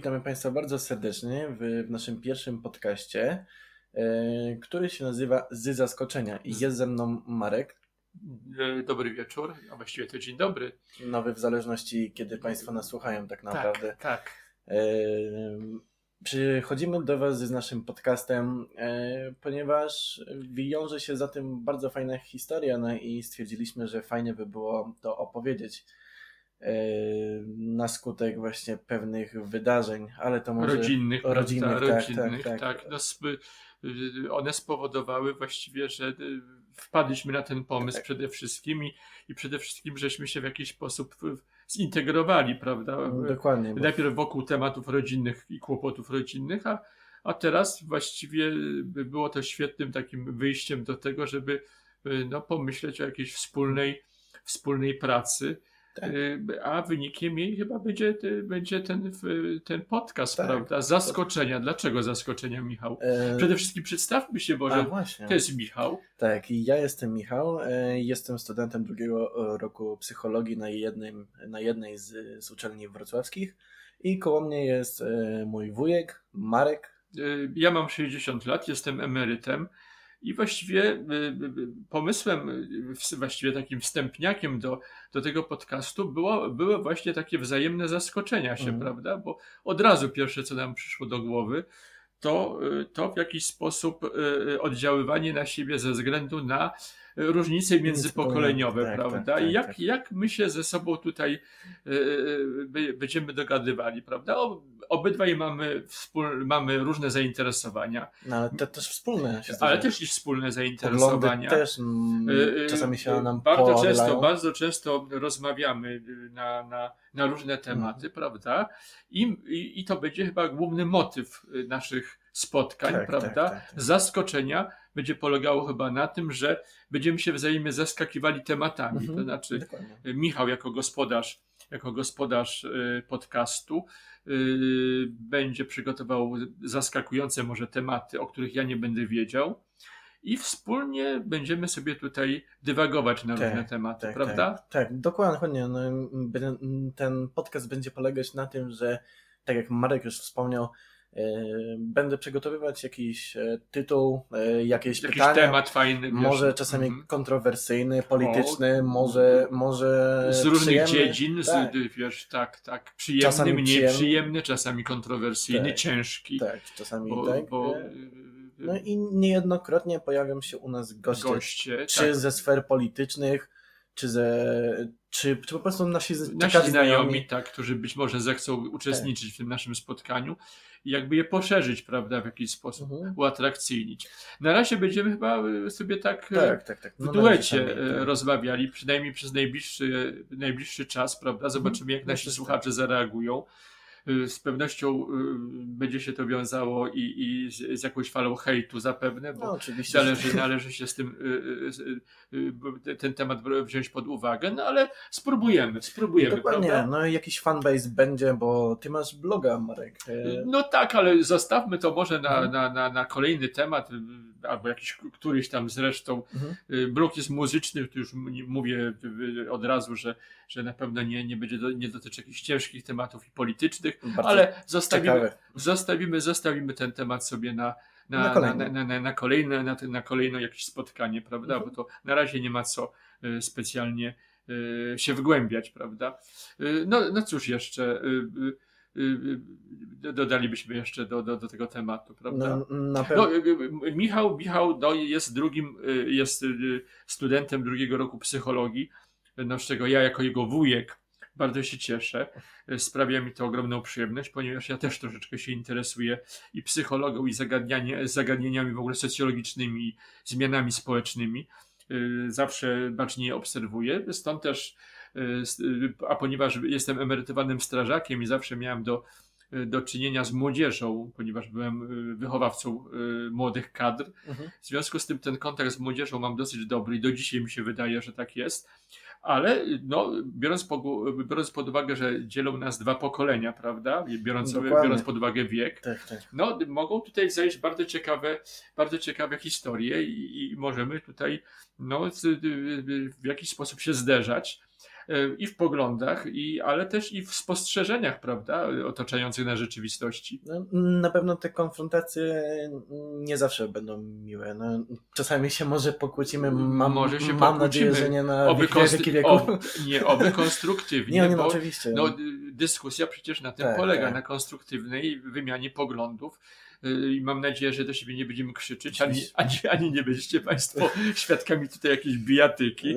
Witamy Państwa bardzo serdecznie w, w naszym pierwszym podcaście, e, który się nazywa Z zaskoczenia. I jest ze mną Marek. E, Dobry wieczór, a właściwie to dzień dobry. Nowy w zależności, kiedy Państwo nas słuchają, tak naprawdę. Tak, tak. E, Przychodzimy do Was z naszym podcastem, ponieważ wiąże się za tym bardzo fajna historia, no i stwierdziliśmy, że fajnie by było to opowiedzieć na skutek właśnie pewnych wydarzeń, ale to może... Rodzinnych, rodzinnych, prawda? tak, rodzinnych, tak, tak. No, sp- one spowodowały właściwie, że y, wpadliśmy na ten pomysł Tak. przede wszystkim i, i przede wszystkim żeśmy się w jakiś sposób zintegrowali, prawda? Dokładnie. Bo... Najpierw wokół tematów rodzinnych i kłopotów rodzinnych, a, a teraz właściwie by było to świetnym takim wyjściem do tego, żeby y, no, pomyśleć o jakiejś wspólnej, wspólnej pracy. Tak. Y, A wynikiem jej chyba będzie, y, będzie ten, ten podcast, Tak. prawda? Zaskoczenia. Dlaczego zaskoczenia, Michał? E, Przede wszystkim przedstawmy się, Boże. To jest Michał. Tak, i ja jestem Michał. e, Jestem studentem drugiego e, roku psychologii na, jednym, na jednej z, z uczelni wrocławskich. I koło mnie jest mój wujek, Marek. Y, Ja mam 60 lat, jestem emerytem i właściwie y, y, pomysłem, y, w- właściwie takim wstępniakiem do, do tego podcastu było, były właśnie takie wzajemne zaskoczenia się, Mhm. prawda? Bo od razu pierwsze, co nam przyszło do głowy, to, to w jakiś sposób oddziaływanie na siebie ze względu na różnice międzypokoleniowe, Tak, prawda? tak, I tak, jak, tak. jak my się ze sobą tutaj y, y, by- będziemy dogadywali, prawda? O, obydwaj mamy, wspól, mamy różne zainteresowania, No, ale te też wspólne się ale też i wspólne Poglądy zainteresowania. też mm, y, czasami się nam bardzo często, bardzo często rozmawiamy na, na, na różne tematy, Mhm. prawda? I, i, I to będzie chyba główny motyw naszych spotkań, Tak, prawda? tak, tak, tak. Zaskoczenia będzie polegało chyba na tym, że będziemy się wzajemnie zaskakiwali tematami. Mhm, To znaczy, Dokładnie. Michał jako gospodarz, jako gospodarz y, podcastu y, będzie przygotował zaskakujące może tematy, o których ja nie będę wiedział. I wspólnie będziemy sobie tutaj dywagować na Tak, różne tematy, Tak, prawda? Tak, tak, dokładnie. No, ten podcast będzie polegać na tym, że tak jak Marek już wspomniał, e, będę przygotowywać jakiś e, tytuł, e, jakieś Jakiś pytania. temat fajny. wiesz. Może czasami Mhm. kontrowersyjny, polityczny, może, może Z różnych przyjemny. dziedzin, Tak, z, wiesz, tak, tak. Przyjemny, Czasami mniej przyjemny. przyjemny, czasami kontrowersyjny, Tak, ciężki. tak, czasami bo, tak. bo E, y, No i niejednokrotnie pojawią się u nas goście, goście, czy tak, ze sfer politycznych, czy ze, czy, czy po prostu nasi, nasi czekali znajomi, tak, którzy być może zechcą uczestniczyć Tak. w tym naszym spotkaniu i jakby je poszerzyć, prawda, w jakiś sposób, Mhm. uatrakcyjnić. Na razie będziemy chyba y, sobie tak, y, Tak, tak, tak. w No, duecie na razie y, sami, rozmawiali, przynajmniej przez najbliższy, najbliższy czas, prawda? Zobaczymy, jak nasi że słuchacze zareagują. Y, Z pewnością y, będzie się to wiązało i, i z, z jakąś falą hejtu zapewne, bo No oczywiście. Należy, należy się z tym y, ten temat wziąć pod uwagę, no ale spróbujemy, spróbujemy, Dokładnie, prawda? no jakiś fanbase będzie, bo ty masz bloga, Marek. No tak, ale zostawmy to może na, Mhm. na, na, na kolejny temat, albo jakiś któryś tam zresztą. Mhm. Blok jest muzyczny, tu już mówię od razu, że, że na pewno nie, nie będzie do, nie dotyczy jakichś ciężkich tematów i politycznych, Bardzo ale zostawimy, ciekawe. zostawimy, zostawimy ten temat sobie na, na, Na kolejne. na, na, na kolejne, na, na kolejne jakieś spotkanie, prawda? Mhm. Bo to na razie nie ma co y, specjalnie y, się wgłębiać, prawda? Y, No, no cóż jeszcze, dodalibyśmy jeszcze do, do, do tego tematu, prawda? No, na No, pewno. y, Michał, Michał no, jest drugim, jest studentem drugiego roku psychologii, no, z czego ja jako jego wujek bardzo się cieszę. Y, Sprawia mi to ogromną przyjemność, ponieważ ja też troszeczkę się interesuję i psychologią, i zagadnieniami w ogóle socjologicznymi, zmianami społecznymi. Y, Zawsze bacznie je obserwuję, stąd też, y, a ponieważ jestem emerytowanym strażakiem i zawsze miałem do do czynienia z młodzieżą, ponieważ byłem wychowawcą młodych kadr. Mhm. W związku z tym ten kontakt z młodzieżą mam dosyć dobry i do dzisiaj mi się wydaje, że tak jest. Ale no, biorąc, po, biorąc pod uwagę, że dzielą nas dwa pokolenia, prawda? Biorąc, Dokładnie. biorąc pod uwagę wiek, Tak, tak. no, mogą tutaj zajść bardzo ciekawe, bardzo ciekawe historie i, i możemy tutaj no, w jakiś sposób się zderzać. E, i w poglądach, i, ale też i w spostrzeżeniach, prawda, otaczających na rzeczywistości. No, na pewno te konfrontacje nie zawsze będą miłe. No, czasami się może pokłócimy, mam, może się mam nadzieję, że nie na oby wieki wieków. nie, oby konstruktywnie, nie, nie, no, oczywiście. No, dyskusja przecież na tym tak, polega, tak. na konstruktywnej wymianie poglądów, Y, i mam nadzieję, że do siebie nie będziemy krzyczeć, ani, ani, ani nie będziecie Państwo świadkami tutaj jakiejś bijatyki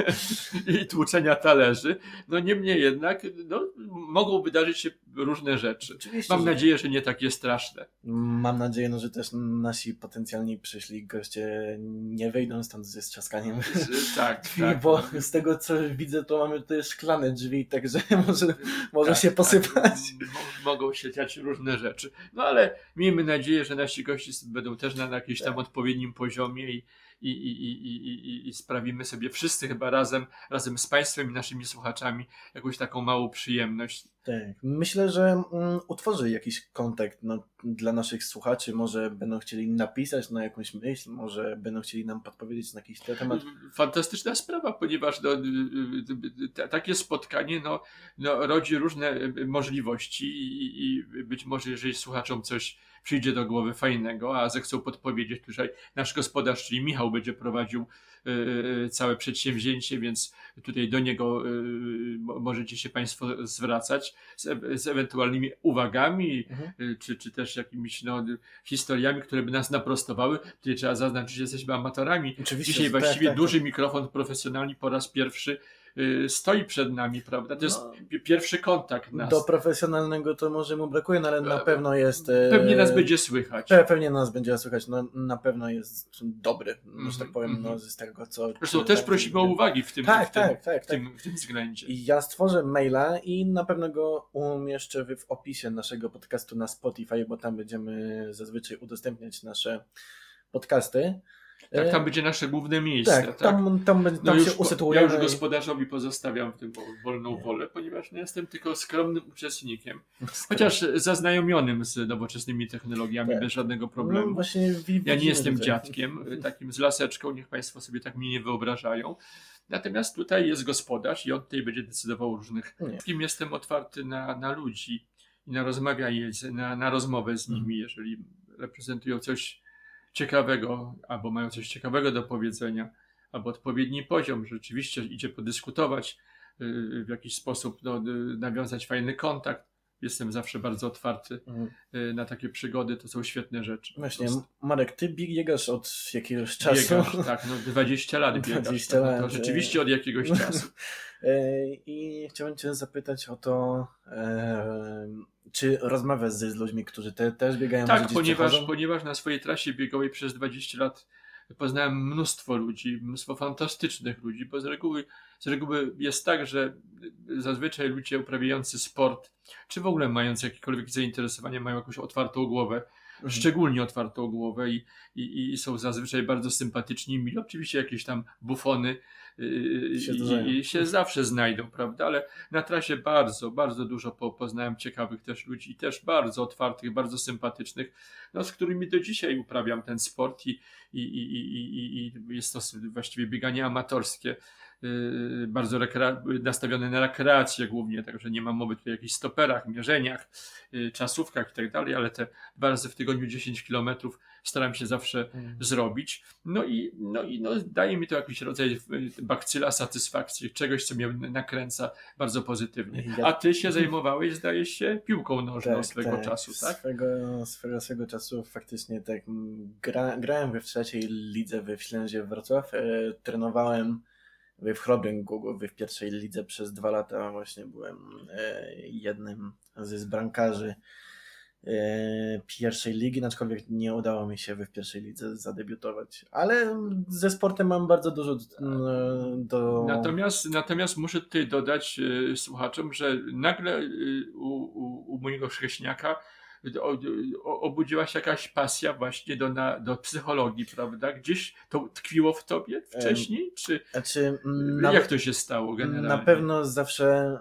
i tłuczenia talerzy. No niemniej jednak no, mogą wydarzyć się różne rzeczy. Oczywiście, mam nadzieję, że nie takie straszne. Mam nadzieję, no, że też nasi potencjalni przyszli goście nie wyjdą stąd ze strzaskaniem. Tak, tak. Bo z tego co widzę, to mamy tutaj szklane drzwi, także może, może tak, się tak. posypać. Tak. Mogą się dziać różne rzeczy. No ale miejmy nadzieję, że nasi goście będą też na, jakimś tam tak. odpowiednim poziomie i, i, i, i, i, sprawimy sobie wszyscy chyba razem, razem z Państwem i naszymi słuchaczami jakąś taką małą przyjemność. Tak. Myślę, że mm, utworzy jakiś kontakt no, dla naszych słuchaczy. Może będą chcieli napisać na jakąś myśl, może będą chcieli nam podpowiedzieć na jakiś temat. Fantastyczna sprawa, ponieważ no, takie spotkanie no, no, rodzi różne możliwości i, i być może jeżeli słuchaczom coś przyjdzie do głowy fajnego, a zechcą podpowiedzieć, tutaj nasz gospodarz, czyli Michał będzie prowadził y, y, całe przedsięwzięcie, więc tutaj do niego y, możecie się Państwo zwracać z, z ewentualnymi uwagami, mhm. czy, czy też jakimiś no, historiami, które by nas naprostowały. Tutaj trzeba zaznaczyć, że jesteśmy amatorami. Oczywiście, Dzisiaj tak, właściwie tak, duży tak. mikrofon profesjonalny po raz pierwszy Y, stoi przed nami, prawda? To jest no, pierwszy kontakt nas. Do profesjonalnego to może mu brakuje, no ale na pewno jest... E, pewnie nas będzie słychać. Pewnie nas będzie słychać, no na pewno jest dobry, mm -hmm, że tak powiem, mm -hmm. no, z tego co... Zresztą też tak, prosimy o uwagi w tym, tak, w, tym, tak, tak, w, tym, tak. w tym względzie. Ja stworzę maila i na pewno go umieszczę w opisie naszego podcastu na Spotify, bo tam będziemy zazwyczaj udostępniać nasze podcasty. Tak, tam będzie nasze główne miejsce. Tak, tak? tam, tam, tam no się usytuujemy. Ja już gospodarzowi pozostawiam w tym wolną wolę, ponieważ nie jestem tylko skromnym uczestnikiem. Chociaż zaznajomionym z nowoczesnymi technologiami tak. bez żadnego problemu. No, właśnie ja nie jestem tutaj. dziadkiem, takim z laseczką, niech Państwo sobie tak mnie nie wyobrażają. Natomiast tutaj jest gospodarz i on tutaj będzie decydował o różnych. Kim jestem otwarty na, na ludzi i na rozmawianie, na, na rozmowę z nimi, jeżeli reprezentują coś ciekawego, albo mają coś ciekawego do powiedzenia, albo odpowiedni poziom, rzeczywiście idzie podyskutować, y, w jakiś sposób no, y, nawiązać fajny kontakt. Jestem zawsze bardzo otwarty mhm. Y, na takie przygody, to są świetne rzeczy. Właśnie, Marek, ty biegasz od jakiegoś czasu. Biegasz, tak, no 20 lat biegasz. 20 lat. To rzeczywiście od jakiegoś czasu. E, I chciałbym cię zapytać o to, czy rozmawiasz z ludźmi, którzy te, też biegają? Tak, ponieważ, ponieważ na swojej trasie biegowej przez 20 lat poznałem mnóstwo ludzi, mnóstwo fantastycznych ludzi, bo z reguły, z reguły jest tak, że zazwyczaj ludzie uprawiający sport, czy w ogóle mający jakiekolwiek zainteresowanie, mają jakąś otwartą głowę, mhm. szczególnie otwartą głowę i, i, i są zazwyczaj bardzo sympatyczni, mili. Oczywiście jakieś tam bufony, się i, i, się zawsze znajdą, prawda? Ale na trasie bardzo, bardzo dużo poznałem ciekawych też ludzi, też bardzo otwartych, bardzo sympatycznych, no, z którymi do dzisiaj uprawiam ten sport i, i, i, i, i jest to właściwie bieganie amatorskie. Y, bardzo nastawione na rekreację głównie, także nie mam mowy tutaj o jakichś stoperach, mierzeniach, y, czasówkach i tak dalej, ale te dwa razy w tygodniu 10 kilometrów staram się zawsze mm. zrobić. No i, no i no, daje mi to jakiś rodzaj y, bakcyla satysfakcji, czegoś, co mnie nakręca bardzo pozytywnie. A ty się zajmowałeś, zdaje się, piłką nożną tak, swego tak. czasu, tak? Swego, swego, swego czasu faktycznie tak. Gra, grałem we w trzeciej lidze we Ślęzie Wrocław, e, trenowałem w Chrobrym Głogowy w pierwszej lidze przez dwa lata właśnie byłem e, jednym z bramkarzy e, pierwszej ligi, aczkolwiek nie udało mi się w pierwszej lidze zadebiutować. Ale ze sportem mam bardzo dużo do. Natomiast, natomiast muszę tutaj dodać e, słuchaczom, że nagle u, u, u mojego chrześniaka obudziła się jakaś pasja właśnie do, na, do psychologii, prawda? Gdzieś to tkwiło w tobie wcześniej? Czy, znaczy, na, jak to się stało generalnie? Na pewno zawsze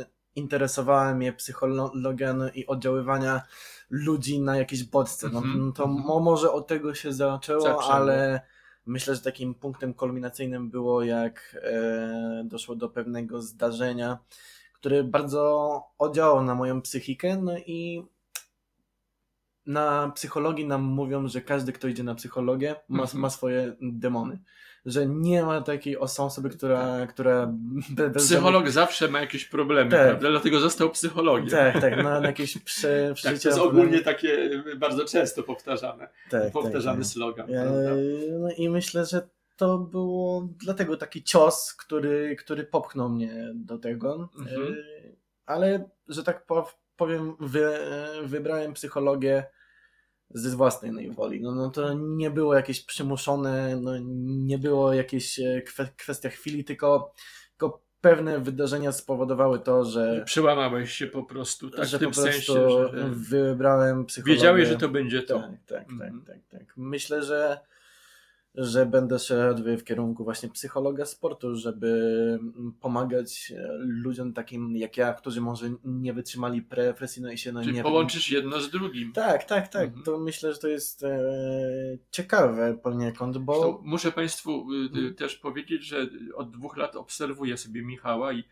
y, interesowała mnie psychologia i oddziaływania ludzi na jakieś bodźce. No, mm -hmm. To -hmm. może od tego się zaczęło, zaczęło. ale Myślę, że takim punktem kulminacyjnym było, jak e, doszło do pewnego zdarzenia, które bardzo oddziałało na moją psychikę, no i na psychologii nam mówią, że każdy, kto idzie na psychologię, ma, Mhm. ma swoje demony. Że nie ma takiej osoby, która. która bez- bez Psycholog zawsze ma jakieś problemy, Tak. prawda? Dlatego został psychologiem. Tak, tak, na, na jakieś prze, Tak, to jest ogólnie takie y, bardzo często powtarzane. tak, powtarzany tak, slogan. tak. prawda? E, No i myślę, że to było dlatego taki cios, który, który popchnął mnie do tego. Mhm. E, Ale, że tak pow- powiem, wy, wybrałem psychologię ze własnej woli. No, no to nie było jakieś przymuszone, no, nie było jakieś e, kwe, kwestia chwili, tylko, tylko pewne wydarzenia spowodowały to, że, Przełamałeś się po prostu, tak że w tym po prostu sensie, że wybrałem psychologię. wiedziałeś, że to będzie to. Tak, tak, Mhm. tak, tak, tak. Myślę, że, że będę szedł w kierunku właśnie psychologa sportu, żeby pomagać e, ludziom takim jak ja, którzy może nie wytrzymali presji, no i się no Czyli nie... połączysz jedno z drugim. Tak, tak, tak. Mhm. To myślę, że to jest e, ciekawe poniekąd, bo... To muszę Państwu y, y, też powiedzieć, że od dwóch lat obserwuję sobie Michała i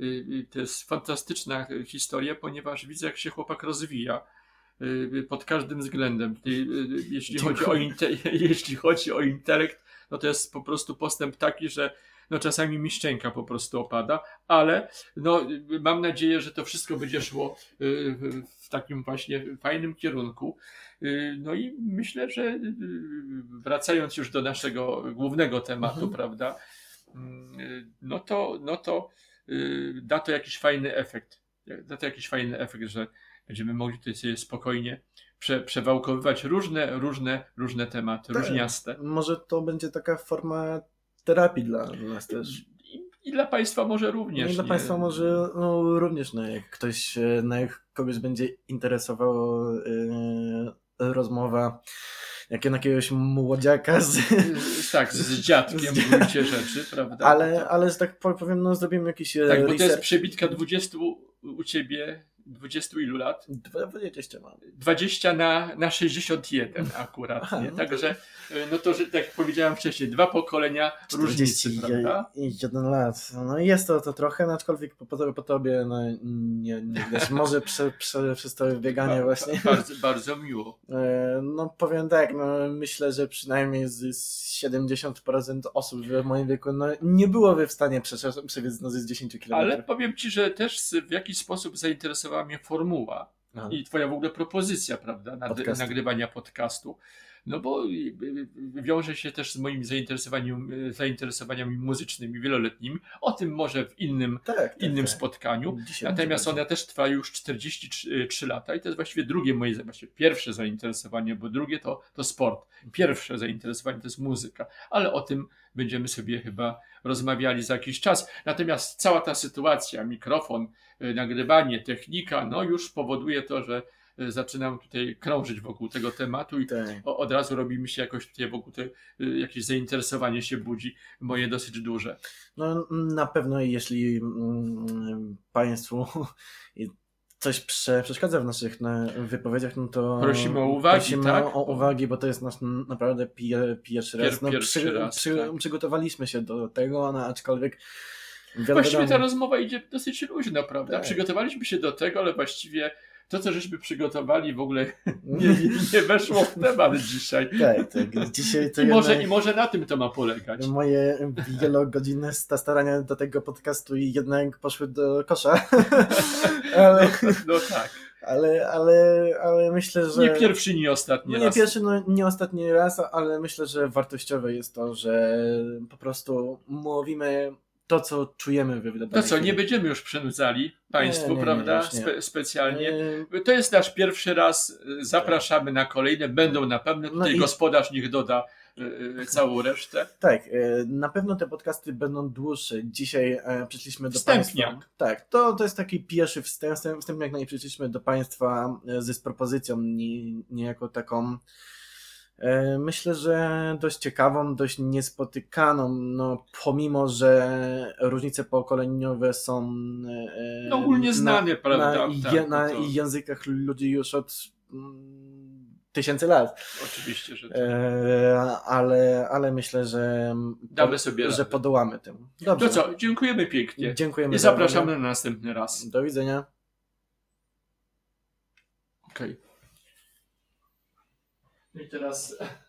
y, to jest fantastyczna historia, ponieważ widzę, jak się chłopak rozwija pod każdym względem. Y, y, Jeśli chodzi, o jeśli chodzi o intelekt, no to jest po prostu postęp taki, że no czasami mi szczęka po prostu opada, ale no, y, mam nadzieję, że to wszystko będzie szło y, w- takim właśnie fajnym kierunku. Y, No i myślę, że y, wracając już do naszego głównego tematu, Mhm. prawda, mm, y, no to, no to y, da to jakiś fajny efekt. Da to jakiś fajny efekt, że będziemy mogli tutaj sobie spokojnie prze, przewałkowywać różne, różne, różne tematy, Tak. różniaste. Może to będzie taka forma terapii dla nas też. I, I dla Państwa może również. I dla nie? Państwa może no, również, no, jak ktoś, no, jak kogoś będzie interesowała e, rozmowa jak na jakiegoś młodziaka, z, Tak, z dziadkiem w gruncie rzeczy, prawda? ale, ale że tak powiem, no, zrobimy jakiś e, Tak, bo to jest przebitka 20 u Ciebie, 20 ilu lat? 20 mam. 20 na, na 61 akurat, Aha, nie? no Także, y, no to, że tak jak powiedziałem wcześniej, dwa pokolenia różnicy, prawda? 41 lat. No jest to, to trochę, no, aczkolwiek po, po, po tobie, no nie, nie widać. Może prze, prze, przez to bieganie Ba- właśnie. ba- Bardzo, bardzo miło. E, No powiem tak, no myślę, że przynajmniej z, z 70% osób w moim wieku no, nie byłoby w stanie przebiec no, z 10 km. Ale powiem Ci, że też w jakiś sposób zainteresowała mnie formuła i Twoja w ogóle propozycja, prawda, nad, nagrywania podcastu. No bo y, y, wiąże się też z moim zainteresowaniem, y, zainteresowaniami muzycznymi wieloletnimi. O tym może w innym, tak, tak, innym tak. spotkaniu. Dzisiaj Natomiast ona też trwa już 43 lata i to jest właściwie drugie moje, właściwie pierwsze zainteresowanie, bo drugie to, to sport. Pierwsze zainteresowanie to jest muzyka, ale o tym będziemy sobie chyba rozmawiali za jakiś czas. Natomiast cała ta sytuacja, mikrofon, y, nagrywanie, technika, no już powoduje to, że y, zaczynam tutaj krążyć wokół tego tematu i Tak. od razu robi mi się jakoś tutaj wokół te, y, jakieś zainteresowanie się budzi, moje dosyć duże. No na pewno jeśli mm, Państwu coś prze, przeszkadza w naszych na, wypowiedziach, no to Prosimy o uwagi, prosimy tak? o, uwagi, bo to jest nasz naprawdę pier, pierwszy Pier- raz. No, pierwszy raz, tak. Przygotowaliśmy się do tego, no, aczkolwiek wiadomo, Właściwie ta rozmowa idzie dosyć luźno, prawda? Tak. Przygotowaliśmy się do tego, ale właściwie to, co żeśmy przygotowali, w ogóle nie, nie, nie weszło w temat dzisiaj. Tak, tak. Dzisiaj to I może, jednak I może na tym to ma polegać. moje wielogodzinne sta- starania do tego podcastu i jednak poszły do kosza. ale, No tak. ale, ale, ale myślę, że... Nie pierwszy, nie ostatni No nie raz. pierwszy, no nie ostatni raz, ale myślę, że wartościowe jest to, że po prostu mówimy to, co czujemy w To danej co, nie będziemy już przynudzali Państwu, nie, nie, prawda? nie. Spe specjalnie. E, To jest nasz pierwszy raz. Zapraszamy na kolejne. Będą na pewno. No Tutaj i- gospodarz niech doda y, y, całą resztę. Tak, na pewno te podcasty będą dłuższe. Dzisiaj e, przyszliśmy do Wstępniak. Państwa. Tak, to, to jest taki pierwszy wstęp, wstępniak, no i przyszliśmy do Państwa e, z propozycją, nie, niejako taką. E, Myślę, że dość ciekawą, dość niespotykaną, no pomimo, że różnice pokoleniowe są e, No ogólnie znane, prawda? na, Tak, je, na to- językach ludzi już od mm, tysięcy lat. Oczywiście, że tak. E, ale, ale myślę, że, Damy sobie że radę. podołamy tym. Dobrze. To co, dziękujemy pięknie. Dziękujemy I za zapraszamy na następny raz. Do widzenia. Okej. No i